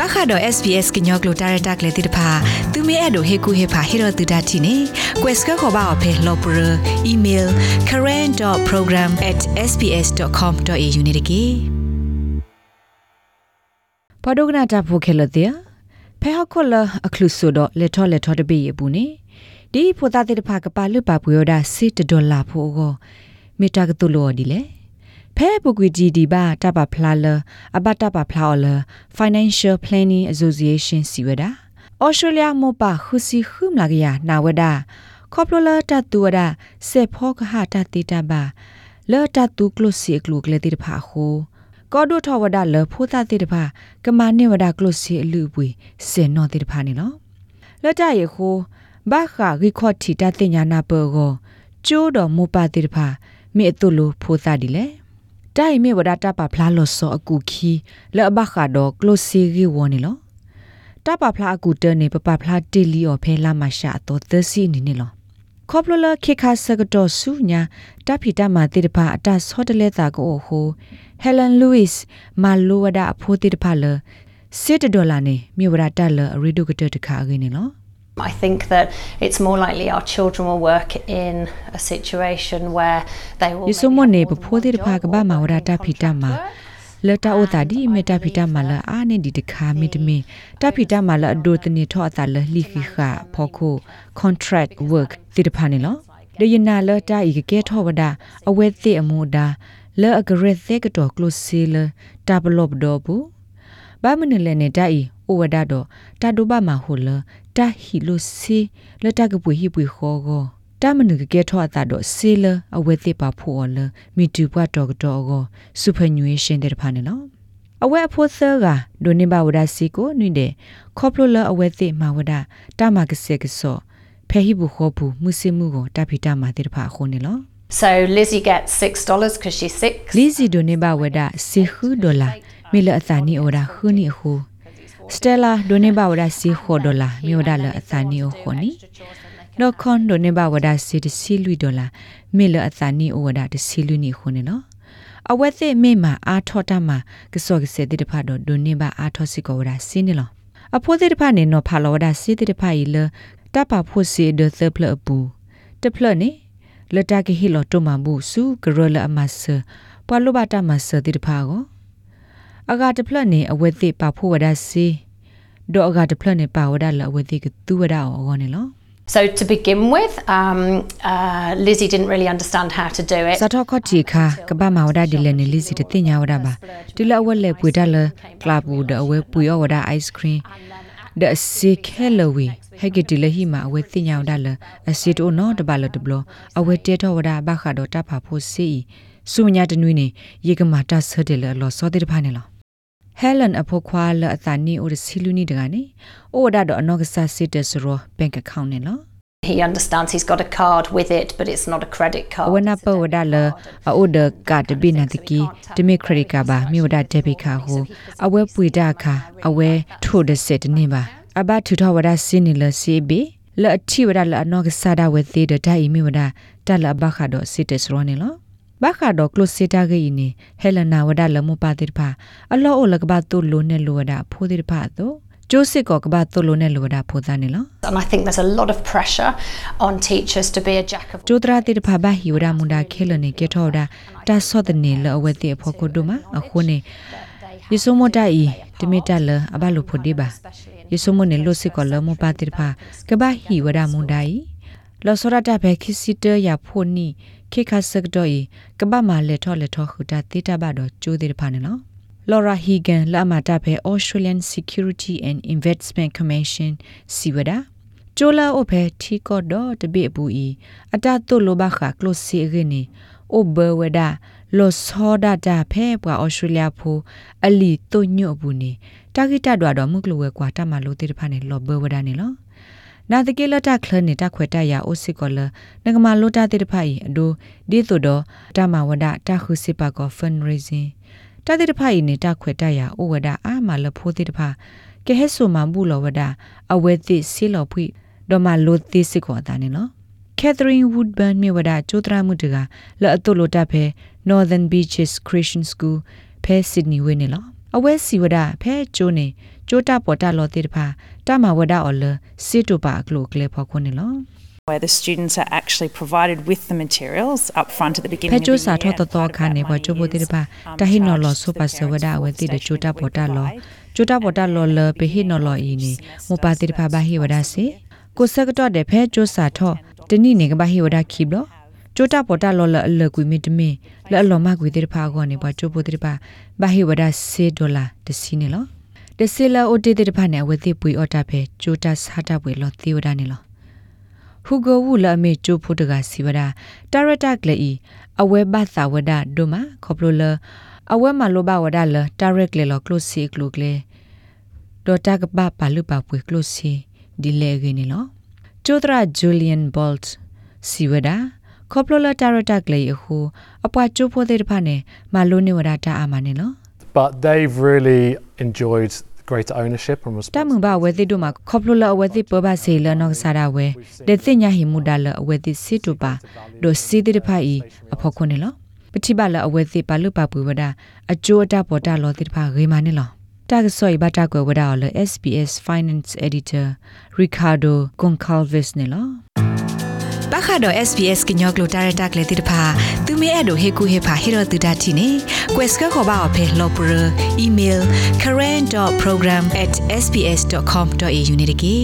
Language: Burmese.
ဘာခါတော့ SPS ကညောကလိုတာရတာကလေးတိတဖာသူမဲအဲ့တို့ဟေကူဟေဖာဟေရတူဒတ်တီနေ quest ကခေါ်ပါအဖေလော်ပရ email current.program@sps.com.au နေတကေပဒုကနာတာဖိုခဲလတဲ့ဖဲဟခွလအခလူဆိုတော့လက်ထောလက်ထောတပိရဘူးနေဒီဖိုတာတိတဖာကပါလွပါပွေရတာစစ်ဒေါ်လာဖိုကိုမီတာကတူလောဒီလေ ဖဲပုကွေဂျီဒီဘာတပါဖလာလအဘတပါဖလာလ Financial Planning Association စီဝဒ Australia မောပါခုစီခုမလာကရနာဝဒခေါပလလတတူဝဒစေဖောကဟာတတိတပါလောတတူကလုစီကလုကလေတိတဖာခိုကောဒိုထဝဒလဖိုတာတိတဖာကမနိဝဒကလုစီအလူပွေစေနောတိတဖာနေလောလောတရခိုဘာခါရီခေါတီတတိညာနာပေကိုကျိုးတော်မောပါတိတဖာမေအတုလိုဖိုတာဒီလေ တိုင်မေဝဒတာပါဖလာလောဆောအကူခီလောဘခါတော့ကလုစီရီဝနီလောတပဖလာအကူတနေပပဖလာတီလီအော်ဖဲလာမရှာတော့သစီနေနေလောခေါပလလခေခါစကတော့ဆူညာတဖီတမတိတဖာအတဆော့တလဲတာကိုဟိုဟယ်လန်လူးစ်မာလိုဝဒအဖိုးတိတဖာလစစ်ဒေါ်လာနေမြို့ဝဒတက်လရီဒိုကတတခါခင်းနေလော I think that it's more likely our children will work in a situation where they will ယဆုမနေပဖိုးတိတဖာကဘာမဝဒတာဖီတမလတာအိုတာဒီမေတာဖီတာမလာအာနေဒီတခါမီတမင်တာဖီတာမလာအဒိုတနေထောအတာလလီခိခဖောခို contract work တိတဖာနေလောလေယနာလတာဤကဲထောဝဒအဝဲသိအမူဒါလဲအဂရက်သေကတော့ close seal တာဘလော့တော့ဘူးဘာမနလဲနေတာဤဩဝဒတော့တာဒိုဘာမဟိုလ တာဟီလိုစီလတာကပွေဟိပွေခေါ်ကောတမနုကဲထောအတာတော့ဆေလအဝဲတိပါဖို့လမီတူဘတ်တော့တော့ကိုစူပာနျူရှင်တဲ့ဖာနေနော်အဝဲအဖို့ဆာကဒိုနေဘဝဒစီကိုနွိတဲ့ခေါပလိုလအဝဲတိမဝဒတမကစေကစောဖဲဟိဘူးခေါ်ဘူးမှုစမှုကိုတဖိတမတဲ့ဖာခုန်နေလော So Lizzie gets $6 because she's 6. Lizzie ဒိုနေဘဝဒစီခုဒေါ် လာမီလအသနီအော်ဒါခုနီခု Stella ဒိုနေဘဝဒစီခိုဒေါ်လာမြော်ဒါလအသနီအိုခုနီလောခွန်ဒိုနေဘဝဒစီတစီလူဒေါ်လာမေလအသနီအိုဝဒတစီလူနီခုနေနော်အဝဲသိမေမှာအာထောတမှာကစောကစေတိတဖတ်တော့ဒိုနေဘအာထောစီကောဝဒစီနေလောအဖိုးတိတဖတ်နေနော်ဖာလောဝဒစီတိတဖတ်ဤလတပဖို့စီဒသပလပူတဖလနေလတကဟီလောတမဘူးစုဂရလအမဆပဝလဘတာမဆတိတဖတ်ကို အဂါတဖလနေအဝဲသိပါဖို့ဝဒစီဒေါ်အဂါတဖလနေပါဝဒလအဝဲသိကသူဝဒအောအောနေလော So to begin with, um, uh, Lizzie didn't really understand how to do it. စတော့ခတိခါကဘာမဝဒဒီလနေလီစီတတင်ညာဝဒပါဒီလအဝက်လေပွေတလကလာပူဒအဝဲပွေဝဒအိုက်စခရင်ဒစီခဲလဝီဟဲကတိလဟီမာအဝဲတင်ညာဝဒလအစီတိုနော်တပါလတဘလအဝဲတဲထောဝဒဘခါတော့တဖာဖို့စီစုညာတနွေးနေရေကမာတဆဒလလောစောတိတဖာနေလော ဟဲလန်အဖို့ခွာလအသနီအိုစီလူနီတကနေအိုဒါတော့အနောက်ကစားစစ်တဲ့ဆိုတော့ bank account နဲ့နော် He understands he's got a card with it but it's not a credit card. ဝနာပဝဒါလအိုဒကတ်ဘိနတကီတမီခရစ်ကဘာမြို့ဒါဒေဘီခါဟိုအဝဲပွေတာခါအဝဲထိုဒစစ်တနေပါအဘထူထဝဒါစင်းနီလစီဘီလအချီဝ ဒါလအနောက်ကစားဒါဝဲသေးတဲ့ဒိုင်မီဝဒါတလဘခါတော့စစ်တဲ့စရောနေလောဘာခါတော့ကလုစီတာဂိနေဟဲလနာဝဒါလမပါတိဖာအလောအိုလကဘာတုလိုနေလိုဝဒါဖိုးတိဖာတော့ကျိုးစစ်ကောကဘာတုလိုနေလိုဝဒါဖိုးသားနေလော And I think there's a lot of pressure on teachers to be a jack of ကျိုးတရာတိဖာဘာဟီဝဒါမွန်ဒါခဲလနေကေထောဒါတာဆော့တဲ့နေလောအဝဲတိဖို့ကိုဒုမအခုနေယေဆုမတိုင်တမီတလအဘလိုဖို့ဒီပါယေဆုမနေလို့စစ်ကောလမပါတိဖာကဘာဟီဝဒါမွန်ဒိုင် လောစောရတာဘဲခိစီတရဖို့နီခေခါစကတော့ဤကပမာလက်ထောလက်ထောခူတာတေတာဘတော့ကျိုးသေးတဖာနေနော် Laura Higan လာမတာဖဲ Australian Security and Investment Commission စီဝဒကျိုလာအိုဖဲထီကော့တော့တပိအပူဤအတတုလိုဘခါ close စီရင်းနီအိုဘဝဒလောစောဒတာဖဲပွာ Australia ဖိုအလီတုညွတ်ဘူးနီတာဂီတတော့တော့မှုကလဝဲကွာတမလို့တေတဖာနေလောဘဝဒနေလော နာတကေလတာခလနေတာခွေတရအိုစစ်ကောလနဂမလိုတာတေတဖိုင်အဒိုဒီသို့တော့တမဝဒတာခုစစ်ပါကော fundraising တတေတဖိုင်နေတာခွေတရအိုဝဒအာမလဖိုးတေတဖာကဲဟဲဆိုမဘူးလောဝဒအဝဲတိစီလောဖွိဒေါ်မလိုတိစစ်ကောတာနေလော Catherine Woodburn မြေဝဒကျိုးတရမှုတကလအတုလိုတပ်ဖဲ Northern Beaches Christian School ဖဲ Sydney ဝင်းနေလော အဝဲစီဝဒဖဲကျိုးနေကြိုတာပေါ်တာလောတိတဖာတမဝဒအော်လစစ်တူပါကလိုကလေဖော်ခွနေလော where the students are actually provided with the materials up front at the beginning ဖဲ of the ကျို year. စာထောတ and တော် part of ခါနေ that ဘချို money ပိုတိတပါ is, um, တဟိနော်လော charged ဆို to ပါ the စဝဒ parents အဝ for တိတ workstation ချိုတာ that we ပေါ်တာလော provide. ချိုတာပေါ်တာလောလပေဟိနော်လောအီနေမပါ တိတဖာဘာဟိဝဒစီကိုစကတော့တဲ့ဖဲကျိုစာထောတနိနေကဘာဟိဝဒခိဘလောကျိုတာပေါ်တာလောလအလကွေမီတမင်လအလောမကွေတိတဖာကောနေဘချိုပိုတိတပါဘာဟိဝဒစေဒေါ်လာတစီနေလောတစီလာအိုတေတိတဖာနေအဝတိပွေအော်တာဖဲကျိုတာစာတာပွေလောသေဝဒနေလောဟူဂိုဝူလာမေချိုဖိုတကစီဝဒတာရတာကလေဤအဝဲဘသာဝဒဒိုမာခေါပလိုလအဝဲမလိုဘဝဒလတာရက်လေလောကလိုစီကလိုကလေဒေါ်တာကပပါလူပါပွေကလိုစီဒီလေဂင်းလောကျိုဒရာဂျူလီယန်ဘော့တ်စီဝဒ ခေါပလိုလတာရတာကလေဟူအပွားချိုဖိုတဲ့တဖာနေမလိုနေဝဒတာအာမနေလော But they've really enjoyed greater ownership and တ responsibility. မန်ဘာဝဲတိတို့မှာခေါပလိုလအဝဲတိပပစေလနောဆာရာဝဲတဲ့တင်ညာဟိမူဒါလအဝဲတိစစ်တူပါဒိုစီတိတဖိုင်အဖို့ခွနေလောပတိပါလအဝဲတိပါလူပါပူဝဒအကျိုးအတပေါ်တာလောတိတဖာဂေမာနေလောတာကဆောိဘတာကွယ်ဝဒါလ SBS Finance Editor Ricardo Goncalves နေလော ဘာခါတော့ SBS ကညောကလိုတာရတက်လေတိတဖာသူမဲအဲ့တို့ဟေကူဟေဖာဟီရိုတူဒတ်တီနေ quest ကခေါ်ပါအဖေလောပရ email current.program@sbs.com.au နေတကေ